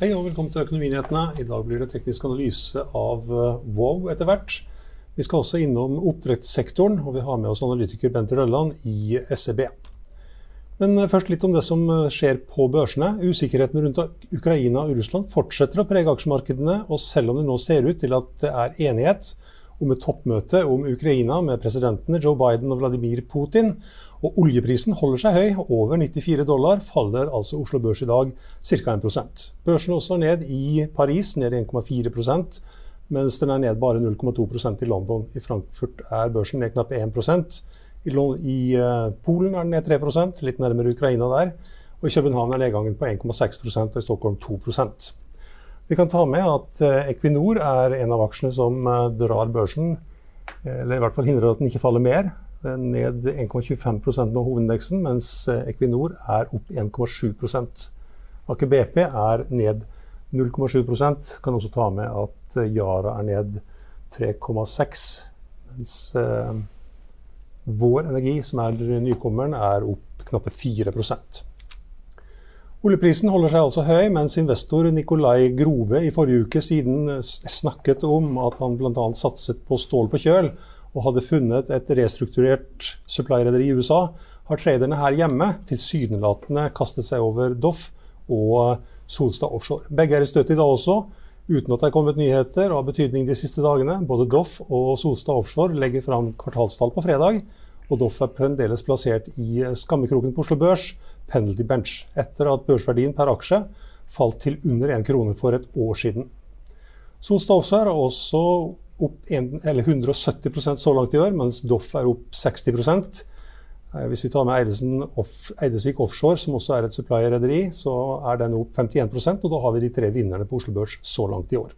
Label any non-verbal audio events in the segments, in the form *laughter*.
Hei og velkommen til Økonominyhetene. I dag blir det teknisk analyse av eh, Wow etter hvert. Vi skal også innom oppdrettssektoren, og vi har med oss analytiker Bente Rølland i SEB. Men eh, først litt om det som eh, skjer på børsene. Usikkerheten rundt Ukraina og Russland fortsetter å prege aksjemarkedene, og selv om det nå ser ut til at det er enighet om et toppmøte om Ukraina med presidentene Joe Biden og Vladimir Putin, og oljeprisen holder seg høy, over 94 dollar, faller altså Oslo Børs i dag ca. 1 Børsen også ned i Paris, ned 1,4% mens den er ned bare 0,2% i London. I Frankfurt er børsen ned knappe 1% I, I uh, Polen er den ned 3% litt nærmere Ukraina der. Og i København er nedgangen på 1,6% og i Stockholm 2 Vi kan ta med at uh, Equinor er en av aksjene som uh, drar børsen, eller i hvert fall hindrer at den ikke faller mer. Ned 1,25% med hovedindeksen, mens eh, Equinor er opp 1,7% Aker BP er ned 0,7% Kan også ta med at eh, Yara er ned 3,6 mens eh, Vår Energi, som er nykommeren, er opp knappe 4 Oljeprisen holder seg altså høy, mens investor Nikolai Grove i forrige uke siden snakket om at han bl.a. satset på stål på kjøl, og hadde funnet et restrukturert supply-rederi i USA, har traderne her hjemme tilsynelatende kastet seg over Doff og Solstad Offshore. Begge er i støtet i dag også, uten at det er kommet nyheter av betydning de siste dagene. Både Doff og Solstad Offshore legger fram kvartalstall på fredag, og Doff er fremdeles plassert i skammekroken på Oslo Børs, penalty bench, etter at børsverdien per aksje falt til under 1 krone for et år siden. Solstad Offshore er også opp en, 170% så langt i år, mens Doff er opp 60 eh, Hvis vi tar med off, Eidesvik Offshore, som også er et supplier-rederi, så er den opp 51% og da har vi de tre vinnerne på Oslo Børs så langt i år.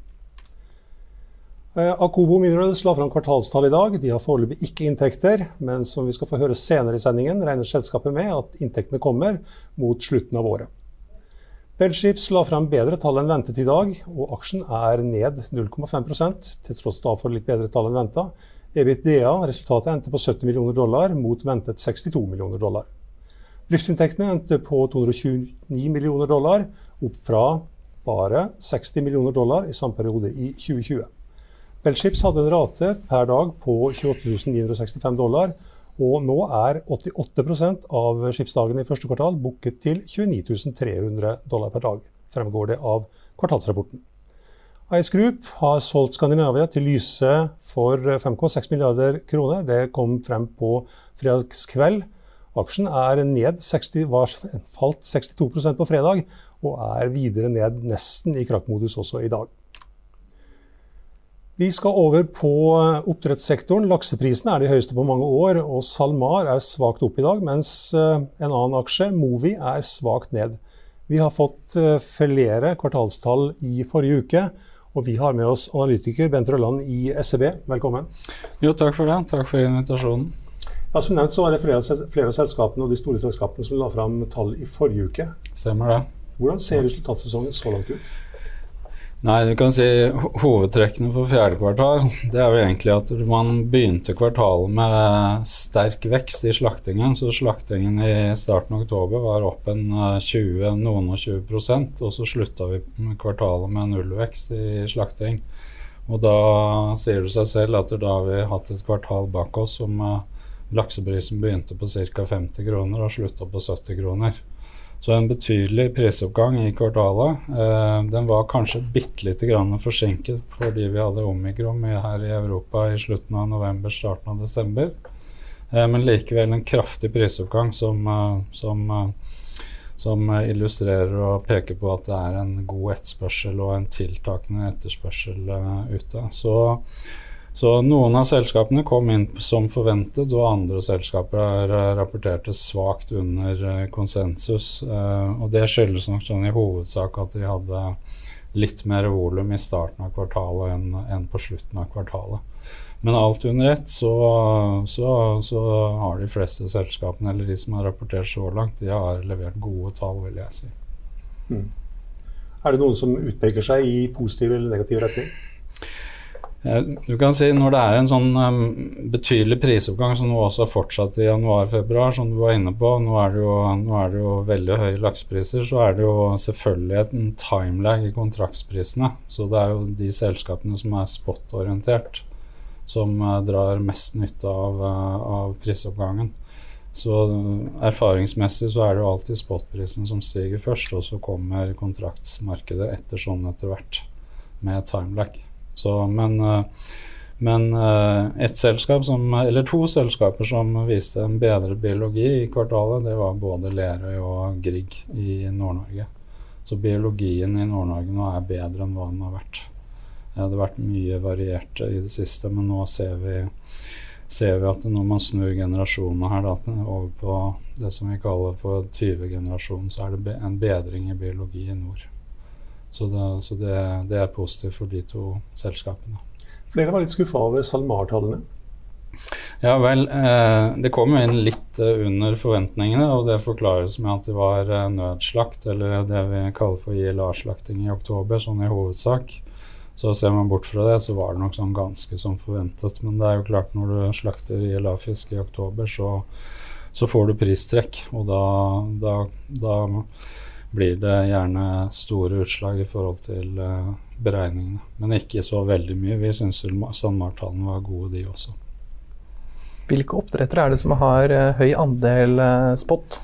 Eh, Akobo Minerals la fram kvartalstall i dag. De har foreløpig ikke inntekter, men som vi skal få høre senere i sendingen, regner selskapet med at inntektene kommer mot slutten av året. Bellships la fram bedre tall enn ventet i dag, og aksjen er ned 0,5% til tross for litt bedre tall enn venta. EBITDA, resultatet endte på 70 millioner dollar mot ventet 62 millioner dollar. Driftsinntektene endte på 229 millioner dollar, opp fra bare 60 millioner dollar i samme periode i 2020. Bellships hadde en rate per dag på 28 965 dollar, og nå er 88% av skipsdagene i første kvartal booket til 29 300 dollar per dag, fremgår det av kvartalsrapporten. Ice Group har solgt Skandinavia til Lyse for 5,6 milliarder kroner. Det kom frem på fredagskveld. Aksjen er ned 60, var falt 62% på fredag, og er videre ned nesten i krakkmodus også i dag. Vi skal over på eh, oppdrettssektoren. Lakseprisene er de høyeste på mange år, og SalMar er svakt opp i dag, mens eh, en annen aksje, Movi, er svakt ned. Vi har fått eh, flere kvartalstall i forrige uke, og vi har med oss analytiker Bent Rølland i SEB. Velkommen. Jo, takk for det. Takk for invitasjonen. Ja, som nevnt så var det flere, flere av selskapene og de store selskapene som la fram tall i forrige uke. Stemmer det. Hvordan ser resultatsesongen så langt ut? Nei, du kan si Hovedtrekkene for fjerde kvartal det er jo egentlig at man begynte kvartalet med sterk vekst i slaktingen. Så slaktingen i starten av oktober var opp en 20, eh, noen og 20 og så slutta vi kvartalet med nullvekst i slakting. Og da sier det seg selv at da har vi hatt et kvartal bak oss som uh, lakseprisen begynte på ca. 50 kroner og slutta på 70 kroner. Så en betydelig prisoppgang i kvartalet. Eh, den var kanskje bitte lite grann forsinket fordi vi hadde omikron her i Europa i slutten av november, starten av desember. Eh, men likevel en kraftig prisoppgang som, eh, som, eh, som, illustrerer og peker på at det er en god etterspørsel og en tiltakende etterspørsel ute. Så så noen av selskapene kom inn som forventet, og andre selskaper eh, rapporterte svakt under eh, konsensus. Eh, og det skyldes nok sånn i hovedsak at de hadde litt mer volum i starten av kvartalet enn, på slutten av kvartalet. Men alt under ett så, så, så, har de fleste selskapene, eller de som har rapportert så langt, de har levert gode tall, vil jeg si. Mm. Er det noen som utpeker seg i positiv eller negativ retning? Du kan si Når det er en sånn um, betydelig prisoppgang som nå også fortsatt i januar-februar, som du var inne på, nå er, jo, nå er det jo veldig høye laksepriser, så er det jo selvfølgelig en timelag i kontraktsprisene. Så det er jo de selskapene som er spot-orientert, som uh, drar mest nytte av, uh, av, prisoppgangen. Så erfaringsmessig så er det jo alltid spotprisen som stiger først, og så kommer kontraktsmarkedet etter sånn etter hvert, med timelag. Så, men, eh, men eh, et selskap som, eller to selskaper som viste en bedre biologi i kvartalet, det var både Lerøy og Grieg i Nord-Norge. Så biologien i Nord-Norge nå er bedre enn hva den har vært. Det har vært mye variert i det siste, men nå ser vi, ser vi at når man snur generasjonene her da, over på det som vi kaller for 20-generasjonen, så er det en bedring i biologi i nord. Så, det, så det, det, er positivt for de to selskapene. Flere var litt skuffa over SalMar-tallene? Ja vel, eh, det kom jo inn litt eh, under forventningene, og det forklares med at det var eh, nødslakt, eller det vi kaller for ILA-slakting i oktober, sånn i hovedsak. Så ser man bort fra det, så var det nok sånn ganske som forventet. Men det er jo klart, når du slakter ILA-fisk i oktober, så, så, får du pristrekk, og da, da, da blir det gjerne store utslag i forhold til uh, beregningene. Men ikke så veldig mye. Vi syns SalMar-tallene var gode, de også. Hvilke oppdrettere er det som har uh, høy andel uh, spot?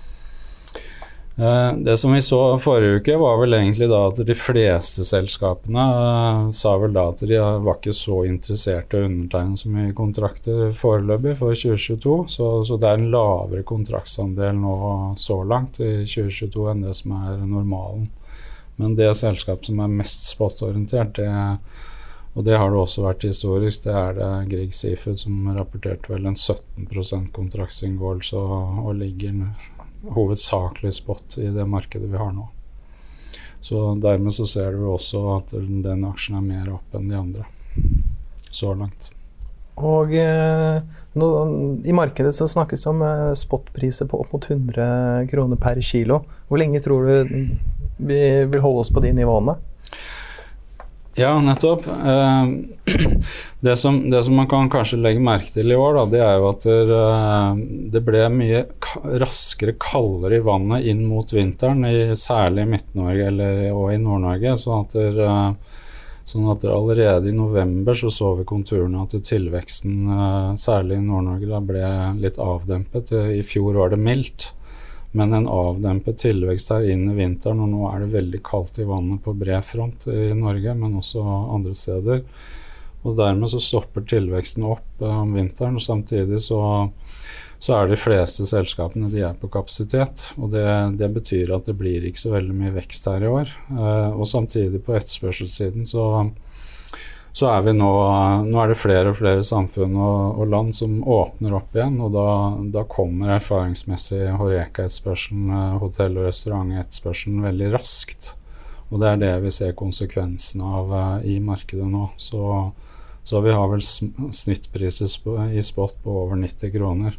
Eh, det som vi så forrige uke, var vel egentlig da at de fleste selskapene uh, sa vel da at de var ikke så interessert i å undertegne så mye kontrakter foreløpig for 2022. Så, så, det er en lavere kontraktsandel nå så langt i 2022 enn det som er normalen. Men det selskapet som er mest spotorientert, det, og det har det også vært historisk, det er det Grieg Seafood som rapporterte vel en 17% kontraktsinngåelse og, og ligger hovedsakelig spot i det markedet vi har nå. Så dermed så ser du også at den aksjen er mer opp enn de andre så langt. Og eh, nå, I markedet så snakkes det om eh, spotpriser på opp mot 100 kroner per kilo. Hvor lenge tror du vi vil holde oss på de nivåene? Ja, nettopp. Eh, *clears throat* det, som, det, som, man kan kanskje legge merke til i år, da, det er jo at eh, det ble mye raskere kaldere i vannet inn mot vinteren, i, særlig i Midt-Norge og i Nord-Norge. Sånn at eh, Sånn at allerede i november så så vi konturene til tilveksten, særlig i Nord-Norge, ble litt avdempet. I fjor var det mildt. Men en avdempet tilvekst her inn i vinteren, og nå er det veldig kaldt i vannet på bred front i Norge, men også andre steder. Og dermed så stopper tilveksten opp eh, om vinteren, og samtidig så, så er de fleste selskapene de er på kapasitet. Og det, det, betyr at det blir ikke så veldig mye vekst her i år. Eh, og samtidig på etterspørselssiden så så er vi nå Nå er det flere og flere samfunn og, og land som åpner opp igjen, og da, da kommer erfaringsmessig Horeca-etterspørselen, eh, hotell- og restaurantetterspørselen veldig raskt. Og det er det vi ser konsekvensene av uh, i markedet nå. Så, så vi har vel snittpriser i spot på over 90 kroner.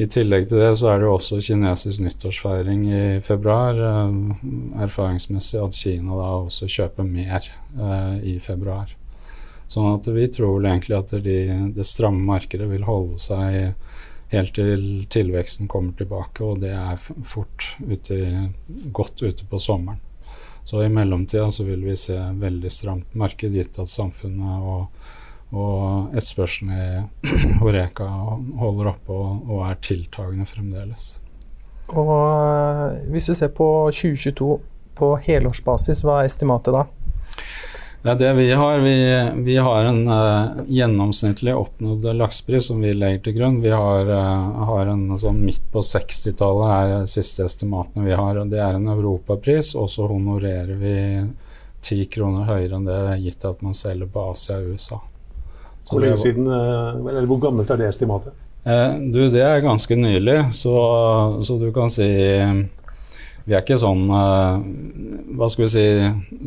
I tillegg til det så er det jo også kinesisk nyttårsfeiring i februar. Uh, erfaringsmessig at Kina da også kjøper mer uh, i februar. Sånn at vi tror vel egentlig at de, det stramme markedet vil holde seg helt til tilveksten kommer tilbake, og det er fort ute, godt ute på sommeren. Så i mellomtida så vil vi se veldig stramt marked, gitt at samfunnet og, og etterspørselen i *clears throat* Horeka holder oppe og, og er tiltagende fremdeles. Og eh, hvis du ser på 2022 på helårsbasis, hva er estimatet da? Det er det vi har. Vi, vi har en uh, gjennomsnittlig oppnådd laksepris som vi legger til grunn. Vi har, uh, har en sånn midt på 60-tallet er de siste estimatene vi har. og Det er en europapris, og så honorerer vi ti kroner høyere enn det, gitt at man selger på Asia og USA. Så hvor lenge siden, uh, eller hvor gammelt er det estimatet? du, Det er ganske nylig, så, så du kan si vi er ikke sånn eh, Hva skal vi si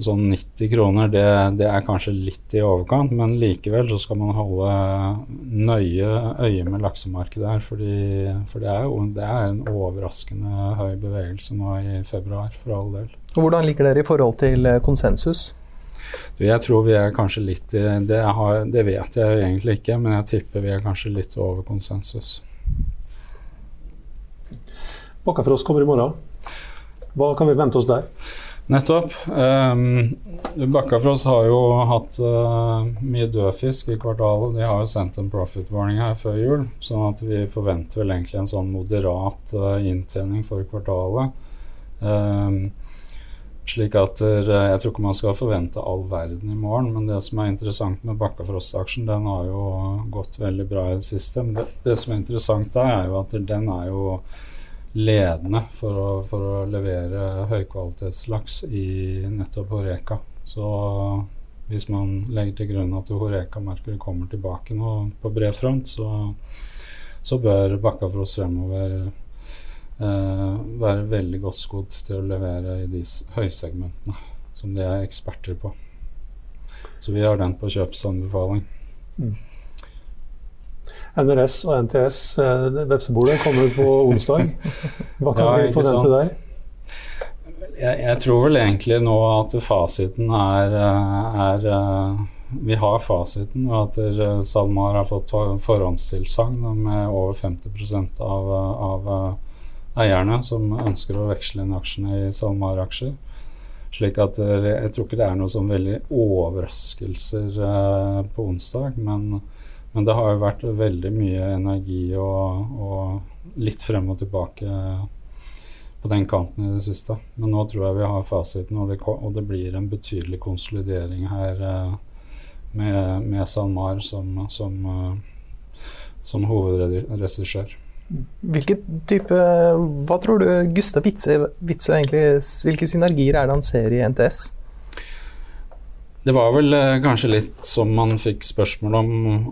Sånn 90 kroner, det, det, er kanskje litt i overkant, men likevel så skal man holde nøye øye med laksemarkedet her. Fordi, for det er jo det er en overraskende høy bevegelse nå i februar, for all del. Og Hvordan ligger dere i forhold til eh, konsensus? Du, jeg tror vi er kanskje litt det, har, det vet jeg egentlig ikke, men jeg tipper vi er kanskje litt over konsensus. Bakkafrost kommer i morgen. Hva kan vi vente oss der? Nettopp. Um, Bakkafrost har jo hatt uh, mye dødfisk i kvartalet. De har jo sendt en profit-warning her før jul, sånn at vi forventer vel egentlig en sånn moderat uh, inntjening for kvartalet. Um, slik at uh, Jeg tror ikke man skal forvente all verden i morgen, men det som er interessant med Bakkafrost-aksjen, den har jo gått veldig bra i det siste. Men det, det som er interessant der, er jo at den er jo ledende for å, for å levere høykvalitetslaks i nettopp Horeka. Så hvis man legger til grunn at Horeka-markedet kommer tilbake nå på bred front, så, så bør Bakkafrost fremover eh, være veldig godt skodd til å levere i de høysegmentene som de er eksperter på. Så vi har den på kjøpsanbefaling. Mm. NRS og NTS, eh, vepsebolet, kommer på onsdag. Hva kan ja, vi forvente der? Jeg, jeg, tror vel egentlig nå at fasiten er, eh, er eh, Vi har fasiten, og at SalMar har fått forhåndstilsagn med over 50 av, av eierne som ønsker å veksle inn aksjene i SalMar-aksjer. Slik at jeg tror ikke det er noe sånn veldig overraskelser på onsdag. men men det har jo vært veldig mye energi og, og litt frem og tilbake på den kanten i det siste. Men nå tror jeg vi har fasiten, og det, og det blir en betydelig konsolidering her eh, med, med SalMar som, som, uh, som hovedregissør. Hvilke type, Hva tror du Gustav Witzøe egentlig Hvilke synergier er det han ser i NTS? Det var vel eh, kanskje litt som man fikk spørsmål om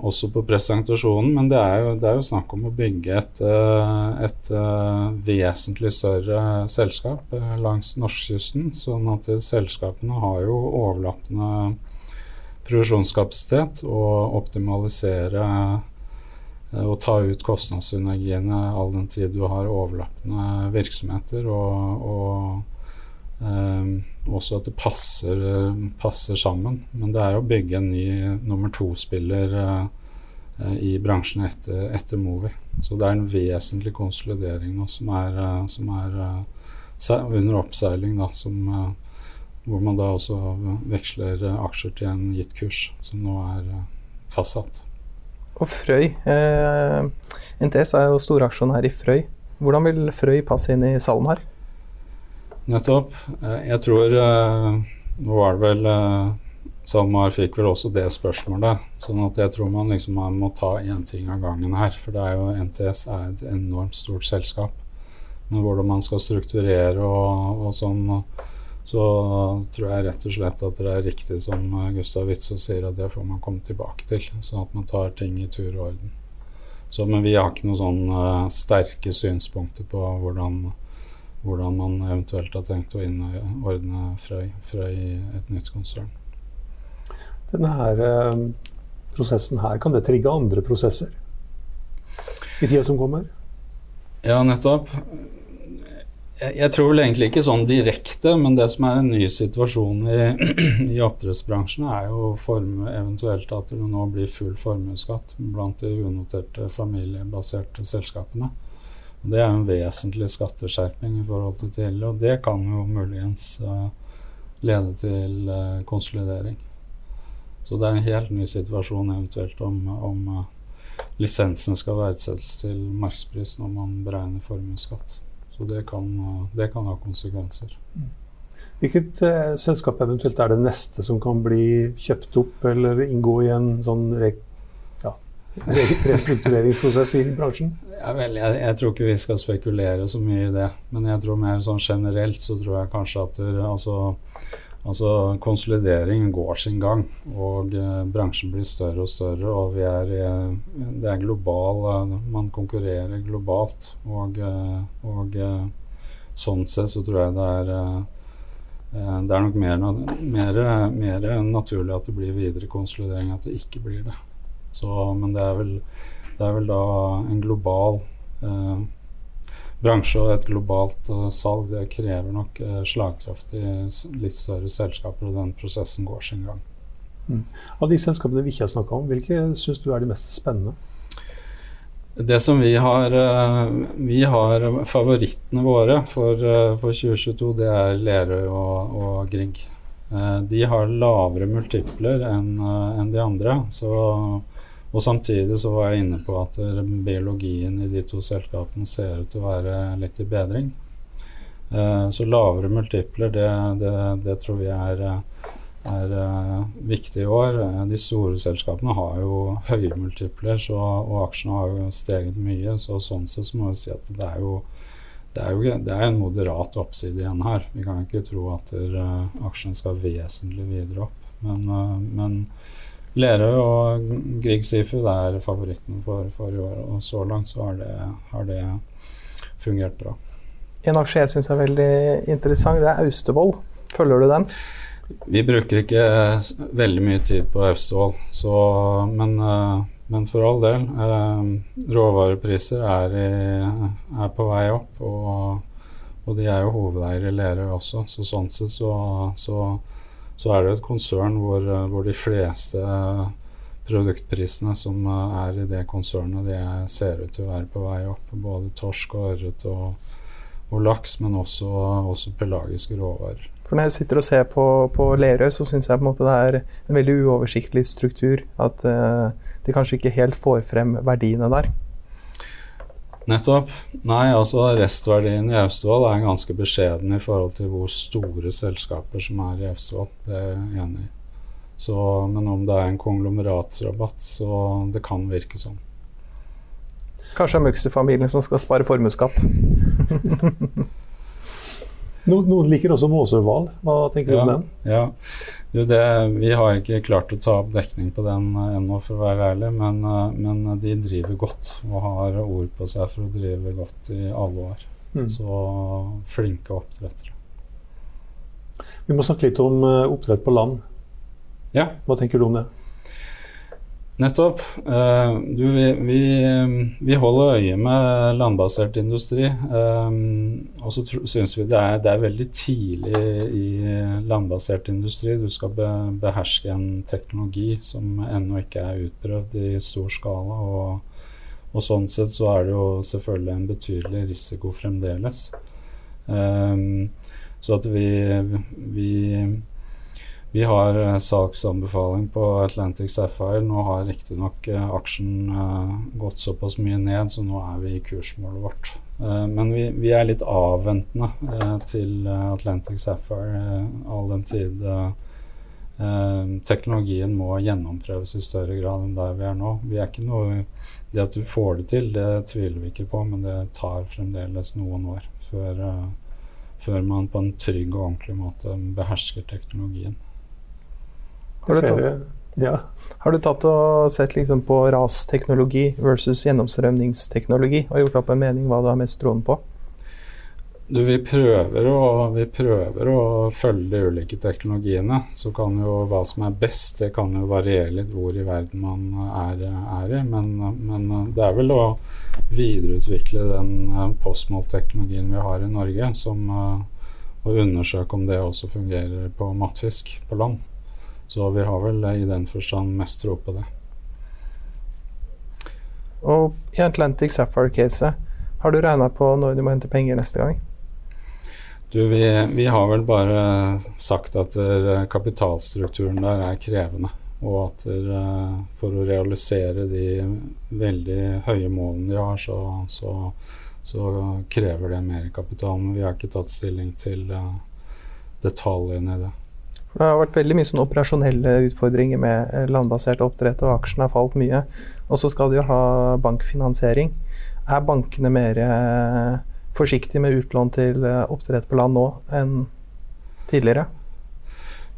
også på presentasjonen, men det er jo, det er jo snakk om å bygge et, eh, et, uh, vesentlig større selskap langs norskekysten. Sånn at selskapene har jo overlappende produksjonskapasitet og optimalisere og ta ut kostnadssynergiene all den tid du har overlappende virksomheter. og, og Um, også at det passer, passer, sammen. Men det er å bygge en ny nummer to-spiller uh, i bransjen etter, etter Movi. Så det er en vesentlig konsolidering nå som er, som er under oppseiling, da, som, hvor man da også veksler aksjer til en gitt kurs, som nå er fastsatt. Og Frøy. Eh, NTS er jo storaksjonær i Frøy. Hvordan vil Frøy passe inn i SalMar? Nettopp. Eh, jeg tror eh, Nå var det vel eh, SalMar fikk vel også det spørsmålet. sånn at jeg tror man liksom må ta én ting av gangen her. For det er jo NTS er et enormt stort selskap. Men hvordan man skal strukturere og, og sånn, så tror jeg rett og slett at det er riktig som Gustav Witzøe sier, at det får man komme tilbake til. Sånn at man tar ting i tur og orden. Så, men vi har ikke noen sånn uh, sterke synspunkter på hvordan hvordan man eventuelt har tenkt å innordne Frøy, Frøy i et nytt konsern. Denne her, eh, prosessen her, kan det trigge andre prosesser i tida som kommer? Ja, nettopp. Jeg, jeg, tror vel egentlig ikke sånn direkte, men det som er en ny situasjon i, *clears throat* i oppdrettsbransjen, er jo forme, eventuelt at det nå blir full formuesskatt blant de unoterte familiebaserte selskapene. Det er en vesentlig skatteskjerping i forhold til tidligere, og det kan jo muligens uh, lede til uh, konsolidering. Så det er en helt ny situasjon eventuelt om, om uh, lisensene skal verdsettes til markedspris når man beregner formuesskatt. Så det kan, det kan, ha konsekvenser. Hvilket selskap eventuelt er det neste som kan bli kjøpt opp eller inngå i en sånn re ja, restruktureringsprosess i bransjen? Ja, vel, jeg, jeg, tror ikke vi skal spekulere så mye i det. Men jeg tror mer sånn generelt så tror jeg kanskje at det, altså, altså, konsolidering går sin gang. Og eh, bransjen blir større og større, og vi er Det er global eh, Man konkurrerer globalt. Og, eh, og eh, sånn sett så tror jeg det er eh, det er nok mer, mer, mer, naturlig at det blir videre konsolidering, at det ikke blir det. Så, men det er vel det er vel da en global eh, bransje og et globalt uh, salg. Det krever nok uh, slagkraftige, litt større selskaper, og den prosessen går sin gang. Mm. Av de selskapene vi ikke har snakka om, hvilke syns du er de mest spennende? Det som vi har, uh, vi har favorittene våre for, for 2022, det er Lerøy og, og Grieg. de har lavere multipler enn en de andre. så og samtidig så var jeg inne på at biologien i de to selskapene ser ut til å være litt i bedring. Eh, så lavere multipler, det, det, det tror vi er, er uh, viktig i år. Eh, de store selskapene har jo høye multipler, så, og aksjene har jo steget mye. Så sånn sett så må vi si at det er jo det er jo det er en moderat oppside igjen her. Vi kan ikke tro at aksjene skal vesentlig videre opp. Men, men Lerøy og Grieg Seafood er favoritten for, for, i år, og så langt så har det, har det fungert bra. En aksje jeg syns er veldig interessant, det er Austevoll. Følger du den? Vi bruker ikke veldig mye tid på Austevoll, men, eh, men, for all del. Eh, råvarepriser er, i, er på vei opp, og, og, de er jo hovedeier i Lerøy også, så sånn sett så, så så er det et konsern hvor, eh, hvor, de fleste produktprisene som eh, er i det konsernet, de ser ut til å være på vei opp. Både torsk og ørret og, og, laks, men også, også, pelagiske råvarer. For Når jeg sitter og ser på, på Lerøy, så syns jeg på en måte det er en veldig uoversiktlig struktur. At uh, de kanskje ikke helt får frem verdiene der. Nettopp. Nei, altså restverdien i Austevoll er ganske beskjeden i forhold til hvor store selskaper som er i Austevoll. Det er jeg enig i. Så, men om det er en konglomeratsrabatt, så det kan virke sånn. Kanskje det er Møgster-familien som skal spare formuesskatt. *laughs* Noen liker også Måsøhval. Hva tenker ja, du om den? Ja. Jo, det, vi har ikke klart å ta opp dekning på den uh, ennå, for å være ærlig, men, uh, men, de driver godt og har ord på seg for å drive godt i alle år. Mm. Så flinke oppdrettere. Vi må snakke litt om oppdrett på land. Ja. Hva tenker du om det? Nettopp. Uh, du, vi, vi, vi, holder øye med landbasert industri. Um, og så syns vi det er, det er, veldig tidlig i landbasert industri. Du skal be, beherske en teknologi som ennå ikke er utprøvd i stor skala. Og, og, sånn sett så er det jo selvfølgelig en betydelig risiko fremdeles. Um, så at vi, vi vi har uh, salgsanbefaling på Atlantic Sapphire. Nå har riktignok eh, aksjen eh, gått såpass mye ned, så nå er vi i kursmålet vårt. Eh, men vi, vi, er litt avventende til Atlantic Sapphire all den tid teknologien må gjennomprøves i større grad enn der vi er nå. Vi er ikke noe, det at du får det til, det tviler vi ikke på, men det tar fremdeles noen år før, før man på en trygg og ordentlig måte behersker teknologien. Har du, tatt, ja. har du tatt og sett liksom på rasteknologi versus gjennomstrømningsteknologi og gjort opp en mening hva du har mest troen på? Du, vi, prøver å, vi prøver å følge de ulike teknologiene. Så kan jo hva som er best, det kan jo variere litt hvor i verden man er, er i. Men, men, det er vel å videreutvikle den eh, postmålteknologien vi har i Norge, som, uh, og undersøke om det også fungerer på matfisk på land. Så vi har vel i den forstand mest tro på det. Og i Atlantic Sapphire-caset, har du regna på når du må hente penger neste gang? Du, vi, vi, har vel bare sagt at kapitalstrukturen der er krevende. Og at der, for å realisere de veldig høye målene de har, så, så, så krever det mer kapital. Men vi har ikke tatt stilling til detaljene i det. Det har vært veldig mye sånn operasjonelle utfordringer med eh, landbasert oppdrett, og aksjene har falt mye. Og så skal de jo ha bankfinansiering. Er bankene mer eh, forsiktige med utlån til eh, oppdrett på land nå enn tidligere?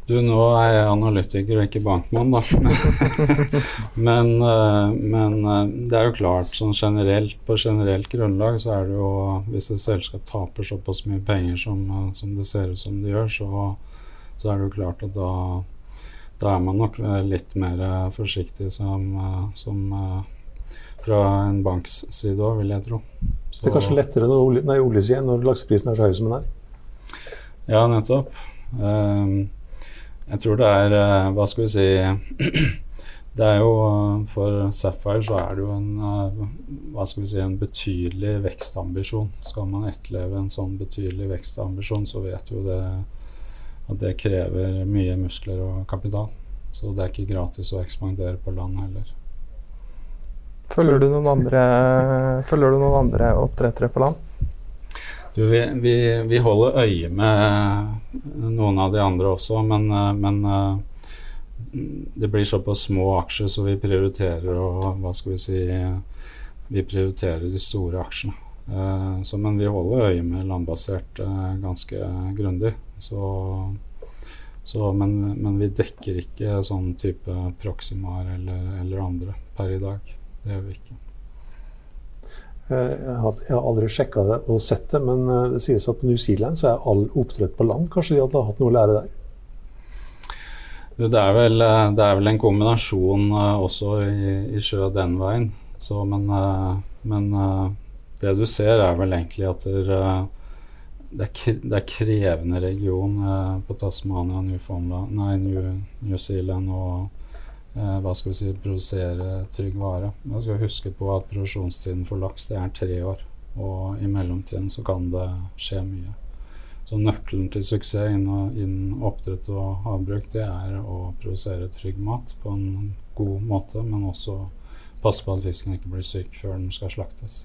Du, nå er jeg analytiker og ikke bankmann, da. *laughs* men, men, det er jo klart, sånn generelt, på generelt grunnlag så er det jo Hvis et selskap taper såpass mye penger som, som det ser ut som det gjør, så så er det jo klart at da, da er man nok eh, litt mer eh, forsiktig som, eh, som fra en banks side òg, vil jeg tro. Så, det er kanskje lettere når, nei, oljesiden, når lakseprisen er så høy som den er? Ja, nettopp. Um, jeg tror det er Hva skal vi si *clears throat* Det er jo For Sapphire så er det jo en hva skal vi si, en betydelig vekstambisjon. Skal man etterleve en sånn betydelig vekstambisjon, så vet jo det at det krever mye muskler og kapital. Så det er ikke gratis å ekspandere på land heller. Følger du noen andre, *laughs* følger du noen andre oppdrettere på land? Du, vi, vi, vi, holder øye med noen av de andre også, men, men det blir såpass små aksjer, så vi prioriterer å hva skal vi si Vi prioriterer de store aksjene. Så, men vi holder øye med landbasert ganske grundig. Så, så, men, men, vi dekker ikke sånn type Proximar eller, eller, andre per i dag. Det gjør vi ikke. Eh, jeg har, jeg har aldri sjekka det og sett det, men eh, det sies at på New Zealand så er all oppdrett på land. Kanskje de hadde hatt noe å lære der? Det er vel, eh, det er vel en kombinasjon også i, i, sjø den veien. Så, men, men det du ser, er vel egentlig at der, det er, det er krevende region eh, på Tasmania, Newfoundland, nei, New, New Zealand og eh, hva skal vi si, produsere trygg vare. Man skal huske på at produksjonstiden for laks det er tre år. Og i mellomtiden så kan det skje mye. Så nøkkelen til suksess innen oppdrett og havbruk det er å produsere trygg mat på en god måte, men også passe på at fisken ikke blir syk før den skal slaktes.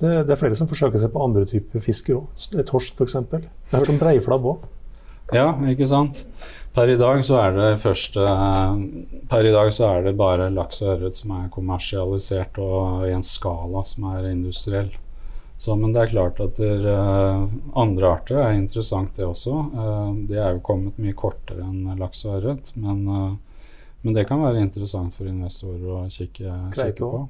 Det, det, er flere som forsøker seg på andre typer fisker òg. Torsk f.eks. Jeg har hørt om breiflabb òg. Ja, ikke sant. Per i dag så er det først eh, Per i dag så er det bare laks og ørret som er kommersialisert og i en skala som er industriell. Så, men det er klart at der, uh, andre arter er interessant, det også. Uh, de er jo kommet mye kortere enn laks og ørret, men, uh, men, det kan være interessant for investorer å kikke, kikke på.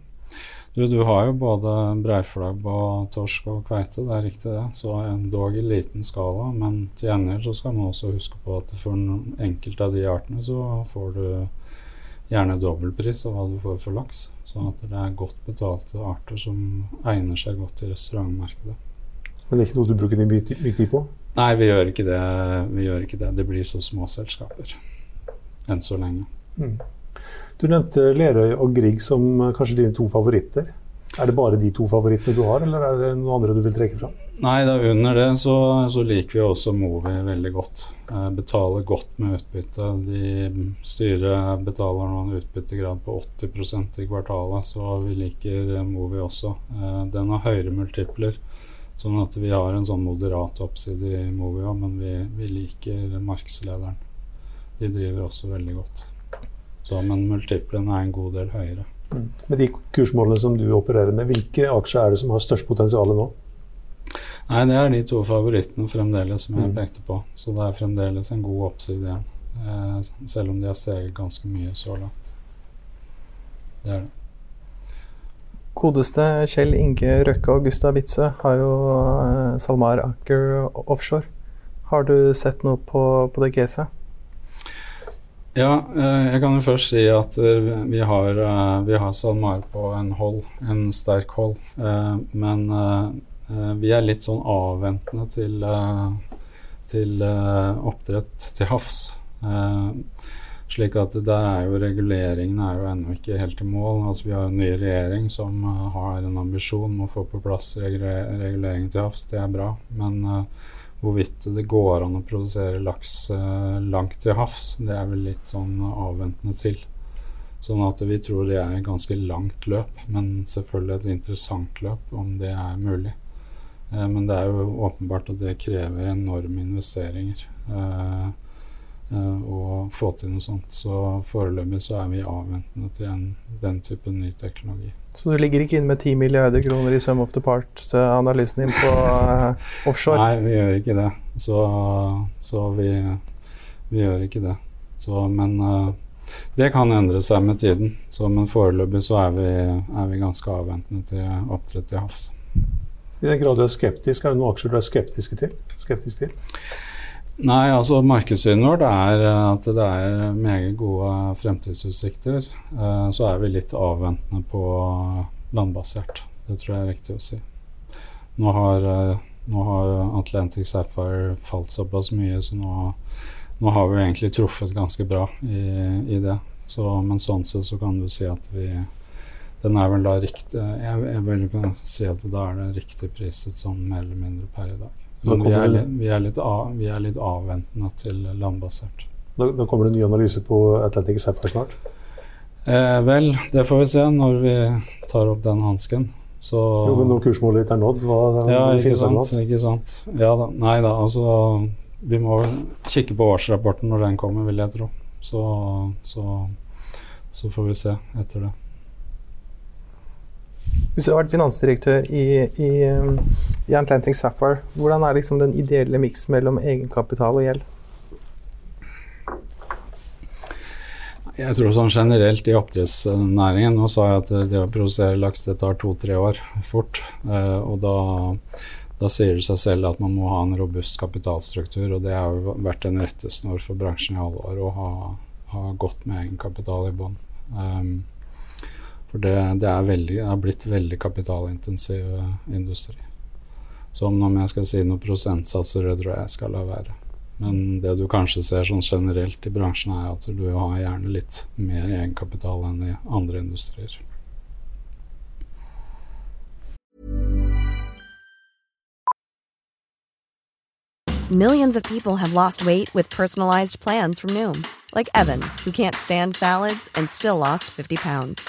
Du, du har jo både breiflabb og torsk og kveite, det er riktig det. Så dog i liten skala. Men til gjengjeld så skal man også huske på at for enkelte av de artene så får du gjerne dobbeltpris av hva du får for laks. Sånn at det er godt betalte arter som egner seg godt til restaurantmarkedet. Men det er ikke noe du bruker mye, mye tid på? Nei, vi gjør ikke det. Vi gjør ikke det. Det blir så små selskaper enn så lenge. Mm. Du nevnte Lerøy og Grieg som eh, kanskje dine to favoritter. Er det bare de to favorittene du har, eller er det noen andre du vil trekke fram? Nei, da under det så, så, liker vi også Movi veldig godt. Eh, betaler godt med utbytte. De styret betaler nå en utbyttegrad på 80% i kvartalet, så vi liker Movi også. Eh, den har høyere multipler, sånn at vi har en sånn moderat oppside i Movi òg, men vi, vi liker markedslederen. De driver også veldig godt. Så, men multiplen er en god del høyere. Mm. Med de kursmålene som du opererer med, hvilke aksjer er det som har størst potensial nå? Nei, Det er de to favorittene fremdeles som jeg mm. pekte på. Så det er fremdeles en god oppside igjen. Eh, selv om de har steget ganske mye så langt. Det er det. Godeste Kjell Inge Røkke og Gustav Witzøe har jo eh, SalMar Aker offshore. Har du sett noe på, på det caset? Ja, eh, jeg kan jo først si at eh, vi har, eh, vi har SalMar på en hold, en sterk hold. Men vi er litt sånn avventende til, til oppdrett til havs. Slik at der er jo reguleringen er jo ennå ikke helt i mål. Altså Vi har en ny regjering som har en ambisjon om å få på plass regulering til havs. Det er bra. Men hvorvidt det går an å produsere laks eh, langt til havs, det er vel litt sånn avventende til. Sånn at vi tror det er et ganske langt løp, men selvfølgelig et interessant løp om det er mulig. Eh, men det er jo åpenbart at det krever enorme investeringer. Eh, og få til noe sånt. Så foreløpig så er vi avventende til en, den type ny teknologi. Så du ligger ikke inne med 10 milliarder kroner i sum of the parts-analysen din på uh, offshore? Nei, vi gjør ikke det. Så, så vi, vi, gjør ikke det. Så, men uh, det kan endre seg med tiden. Så, men foreløpig så er vi, er vi ganske avventende til oppdrett til havs. I den grad du er skeptisk, er det noen aksjer du er skeptisk til? Skeptisk til? Nei, altså markedssynet vårt er eh, at det er meget gode fremtidsutsikter. Eh, så er vi litt avventende på landbasert. Det tror jeg er riktig å si. Nå har, eh, nå har Atlantic Sapphire falt såpass mye, så nå, nå, har vi egentlig truffet ganske bra i, i det. Så, men sånn sett så kan du si at vi Den er vel da riktig Jeg, jeg vil si at da er det riktig priset sånn mer eller mindre per i dag. Men vi er, litt, vi, er litt av, vi er, litt avventende til landbasert. Da, da kommer det en ny analyse på Atlantic Sapphire snart? Eh, vel, det får vi se når vi tar opp den hansken. Så, jo, men når kursmålet ditt er nådd, hva ja, ikke sant, ikke sant. Ja da. Nei da, altså Vi må kikke på årsrapporten når den kommer, vil jeg tro. Så, så, så får vi se etter det. Hvis du har vært finansdirektør i, i, i Atlantic Sapphire, hvordan er liksom den ideelle miksen mellom egenkapital og gjeld? Jeg tror sånn generelt i oppdrettsnæringen Nå sa jeg at det å produsere laks det tar to-tre år fort. Eh, og da, da, sier det seg selv at man må ha en robust kapitalstruktur. Og det har jo vært en rettesnor for bransjen i alle år å ha, ha godt med egenkapital i bånn. Um, for det, det er veldig, har blitt veldig kapitalintensiv eh, industri. Så om jeg skal si noen prosentsatser, det tror jeg skal la være. Men det du kanskje ser sånn generelt i bransjen, er at du har gjerne litt mer egenkapital enn i andre industrier. Millions of people have lost weight with personalized plans from Noom, like Evan, who can't stand salads and still lost 50 pounds.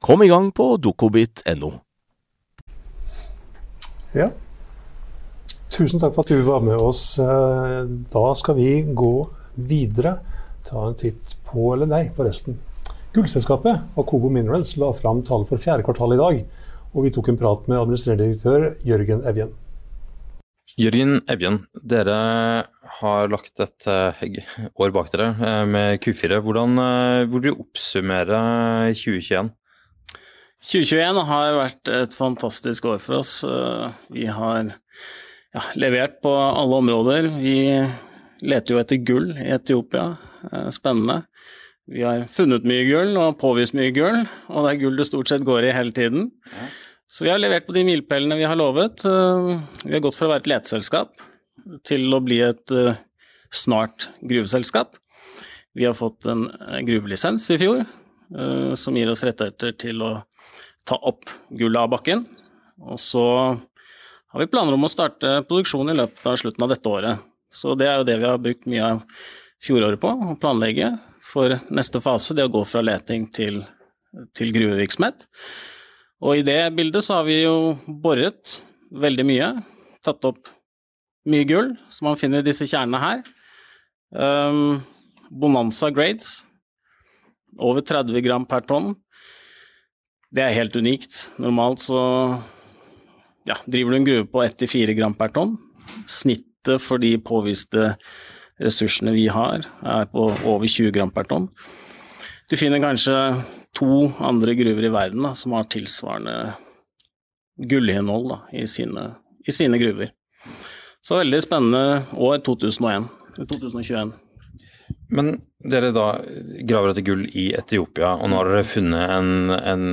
Kom i gang på dokobit.no. Ja. Tusen takk for at du var med oss. Eh, da skal vi gå videre. Ta en titt på Eller nei, forresten. Gullselskapet Akobo Minerals la fram tall for fjerde kvartal i dag. Og vi tok en prat med administrerende direktør Jørgen Evjen. Jørgen Evjen, dere har lagt et uh, år bak dere uh, med Q4. Hvordan vil du oppsummere 2021? 2021 har vært et fantastisk år for oss. Eh, vi har ja, levert på alle områder. Vi leter jo etter gull i Etiopia. Eh, spennende. Vi har funnet mye gull og påvist mye gull, og det er gull det stort sett går i hele tiden. Så vi har levert på de milepælene vi har lovet. Eh, vi har gått fra å være et leteselskap til å bli et snart gruveselskap. Vi har fått en gruvelisens i fjor, som gir oss rettigheter til å ta opp gullet av bakken. Og så har vi planer om å starte produksjon i løpet av slutten av dette året. Så det er jo det vi har brukt mye av fjoråret på, å planlegge for neste fase, det å gå fra leting til, til gruvevirksomhet. Og i det bildet så har vi jo boret veldig mye, tatt opp mye gull, som man finner i disse kjernene her. Um, Bonanza grades, over 30 gram per tonn. Det er helt unikt. Normalt så ja, driver du en gruve på 1-4 gram per tonn. Snittet for de påviste ressursene vi har, er på over 20 gram per tonn. Du finner kanskje to andre gruver i verden da, som har tilsvarende gullinnhold i, sine, i sine gruver. Så veldig spennende år 2001, 2021. Men dere da graver etter gull i Etiopia, og nå har dere funnet en, en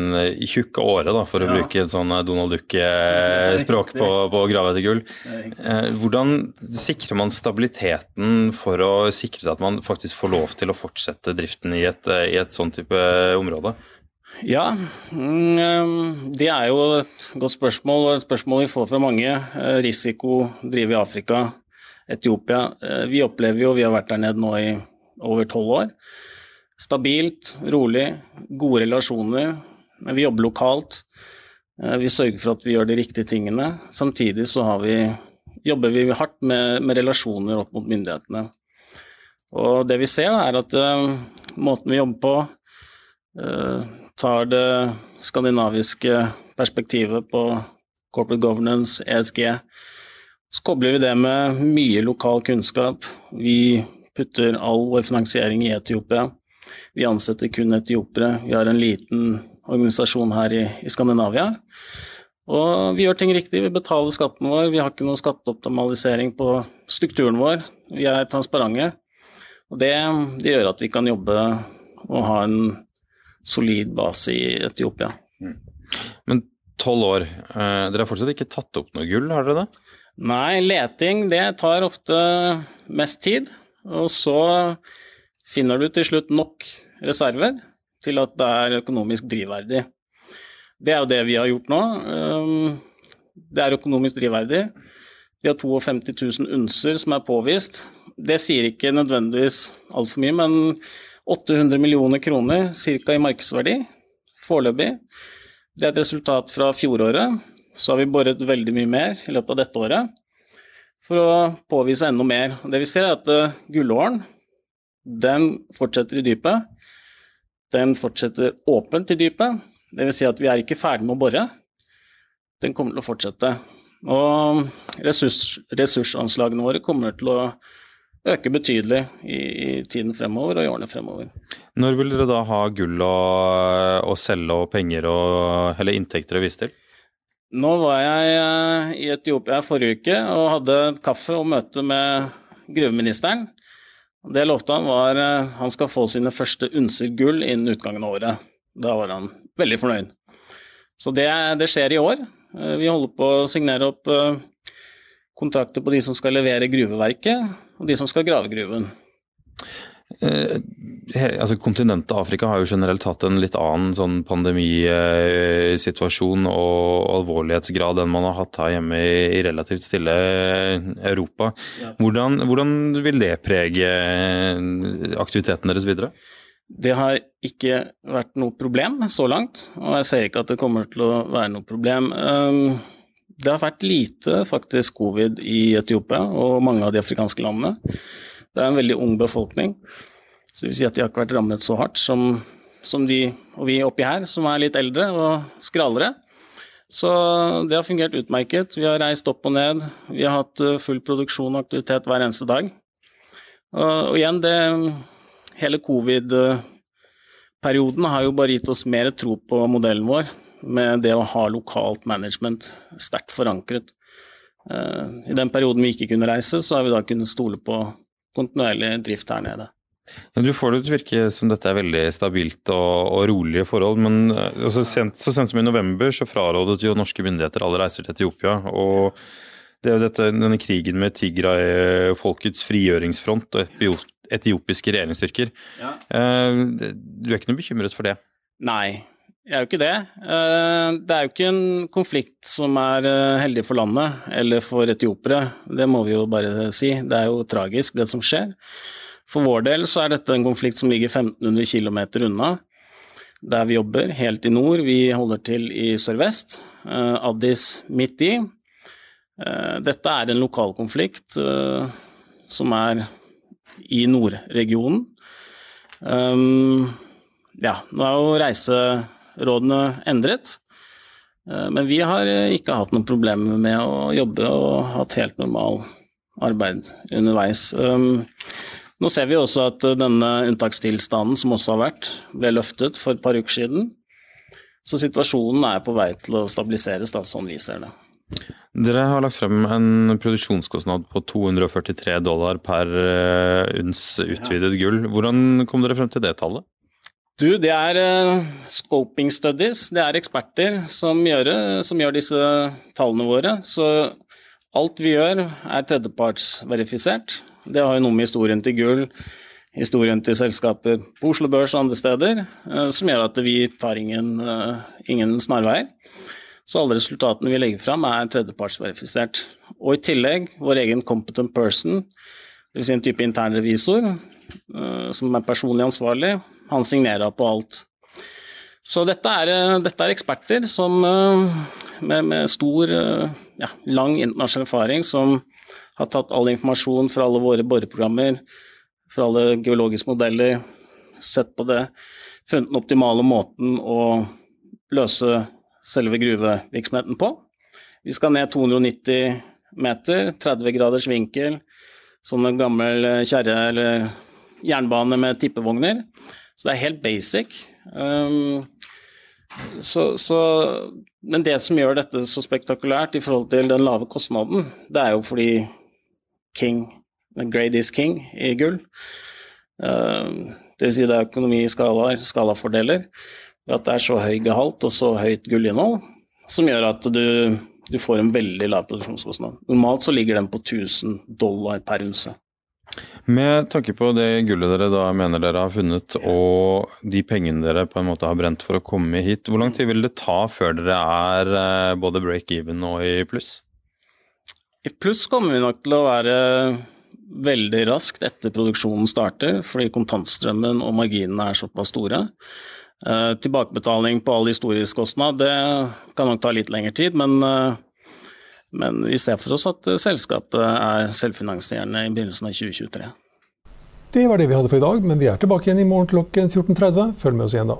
tjukk åre, da, for å ja. bruke et sånn Donald Duck-språk på, på, å grave etter gull. Eh, hvordan sikrer man stabiliteten for å sikre seg at man faktisk får lov til å fortsette driften i et, i et sånn type område? Ja, mm, eh, det er jo et godt spørsmål, og et spørsmål vi får fra mange. Eh, risiko drive i Afrika, Etiopia. Vi opplever jo, vi har vært der nede nå i over tolv år. Stabilt, rolig, gode relasjoner. Vi jobber lokalt. Eh, vi sørger for at vi gjør de riktige tingene. Samtidig så vi, jobber vi hardt med, med, relasjoner opp mot myndighetene. Og det vi ser, er at uh, måten vi jobber på, uh, tar det skandinaviske perspektivet på corporate governance, ESG. Så kobler vi det med mye lokal kunnskap. Vi putter all vår finansiering i Etiopia. Vi ansetter kun etiopere. Vi har en liten organisasjon her i, i Skandinavia. Og vi gjør ting riktig, vi betaler skatten vår, vi har ikke noen skatteoptimalisering på strukturen vår. Vi er transparente. Og det, det, gjør at vi kan jobbe og ha en solid base i Etiopia. Mm. Men tolv år, eh, dere har fortsatt ikke tatt opp noe gull, har dere det? Nei, leting det tar ofte mest tid. Og så finner du til slutt nok reserver til at det er økonomisk drivverdig. Det er jo det vi har gjort nå. Ehm, det er økonomisk drivverdig. Vi har 52 000 unser som er påvist. Det sier ikke nødvendigvis altfor mye, men 800 millioner kroner ca. i markedsverdi foreløpig. Det er et resultat fra fjoråret. Så har vi boret veldig mye mer i løpet av dette året for å påvise enda mer. Det vi ser, er at uh, gullåren den fortsetter i dypet. Den fortsetter åpent i dypet. Dvs. Si at vi er ikke ferdig med å bore. Den kommer til å fortsette. Og ressurs, ressursanslagene våre kommer til å øke betydelig i, i, tiden fremover og i årene fremover. Når vil dere da ha gull å selge og penger og, eller inntekter å vise til? Nå var jeg eh, i Etiopia forrige uke og hadde kaffe og møte med gruveministeren. Det jeg lovte han var eh, han skal få sine første unser gull innen utgangen av året. Da var han veldig fornøyd. Så det, det skjer i år. Eh, vi holder på å signere opp kontrakter på de som skal levere gruveverket, og de som skal grave gruven. Eh, altså Kontinentet Afrika har jo generelt hatt en litt annen sånn pandemisituasjon og alvorlighetsgrad enn man har hatt her hjemme i, relativt stille Europa. Hvordan, hvordan, vil det prege aktiviteten deres videre? Det har ikke vært noe problem så langt, og jeg ser ikke at det kommer til å være noe problem. Um, det har vært lite faktisk covid i Etiopia og mange av de afrikanske landene. Det er en veldig ung befolkning. Så det vil si at de har ikke vært rammet så hardt som, som de og vi oppi her, som er litt eldre og skralere. Så det har fungert utmerket. Vi har reist opp og ned. Vi har hatt eh, full produksjon og aktivitet hver eneste dag. Og, og igjen, det Hele covid-perioden har jo bare gitt oss mer tro på modellen vår, med det å ha lokalt management sterkt forankret. Uh, I den perioden vi ikke kunne reise, så har vi da kunnet stole på kontinuerlig drift her nede. Du får det til å virke som dette er veldig stabilt og, og rolige forhold, men altså, sent, så sent som i november så frarådet jo norske myndigheter alle reiser til Etiopia. og Det er jo dette, denne krigen med Tigray, folkets frigjøringsfront og etiopiske regjeringsstyrker. Ja. Du er ikke noe bekymret for det? Nei, jeg er jo ikke det. Det er jo ikke en konflikt som er heldig for landet eller for etiopere. Det må vi jo bare si. Det er jo tragisk, det som skjer. For vår del så er dette en konflikt som ligger 1500 km unna der vi jobber, helt i nord. Vi holder til i sørvest, uh, Addis midt i. Uh, dette er en lokalkonflikt konflikt som er i nordregionen. Ja, nå er jo reiserådene endret, men vi har ikke hatt noen problemer med å jobbe og hatt helt normal arbeid underveis. Nå ser vi også at eh, denne unntakstilstanden som også har vært, ble løftet for et par uker siden. Så situasjonen er på vei til å stabiliseres, da, sånn vi ser det. Dere har lagt frem en produksjonskostnad på 243 dollar per unns uns utvidet gull. Hvordan kom dere frem til det tallet? Du, det er uh, scoping studies. Det er eksperter som gjør, som gjør, disse tallene våre. Så alt vi gjør er tredjepartsverifisert. Det har jo noe med historien til Gull, historien til selskaper på Oslo Børs og andre steder, eh, som gjør at vi tar ingen, eh, ingen snarveier. Så alle resultatene vi legger fram er tredjepartsverifisert. Og i tillegg vår egen competent person, dvs. Si en type internrevisor eh, som er personlig ansvarlig, han signerer på alt. Så dette er, dette er eksperter som, med, med, stor, ja, lang internasjonal erfaring som har tatt all informasjon fra alle våre boreprogrammer, fra alle geologiske modeller, sett på det, funnet den optimale måten å løse selve gruvevirksomheten på. Vi skal ned 290 meter, 30 graders vinkel, sånn en gammel kjerre eller jernbane med tippevogner. Så det er helt basic. Um, så, så, men det som gjør dette så spektakulært i forhold til den lave kostnaden, det er jo fordi king, grade is king i gull. Uh, det vil si det er økonomi i skalaer, skalafordeler, at det er så høy gehalt og så høyt gullinnhold, som gjør at du, du får en veldig lav produksjonskostnad. Normalt så ligger den på 1000 dollar per unse. Med tanke på det gullet dere da mener dere har funnet, og de pengene dere på en måte har brent for å komme hit, hvor lang tid vil det ta før dere er eh, både break-even og i pluss? I pluss kommer vi nok til å være veldig raskt etter produksjonen starter, fordi kontantstrømmen og marginene er såpass store. Eh, tilbakebetaling på all historisk kostnad, det kan nok ta litt lengre tid, men, eh, men vi ser for oss at selskapet er selvfinansierende i begynnelsen av 2023. Det var det vi hadde for i dag, men vi er tilbake igjen i morgen klokken 14.30. Følg med oss igjen da.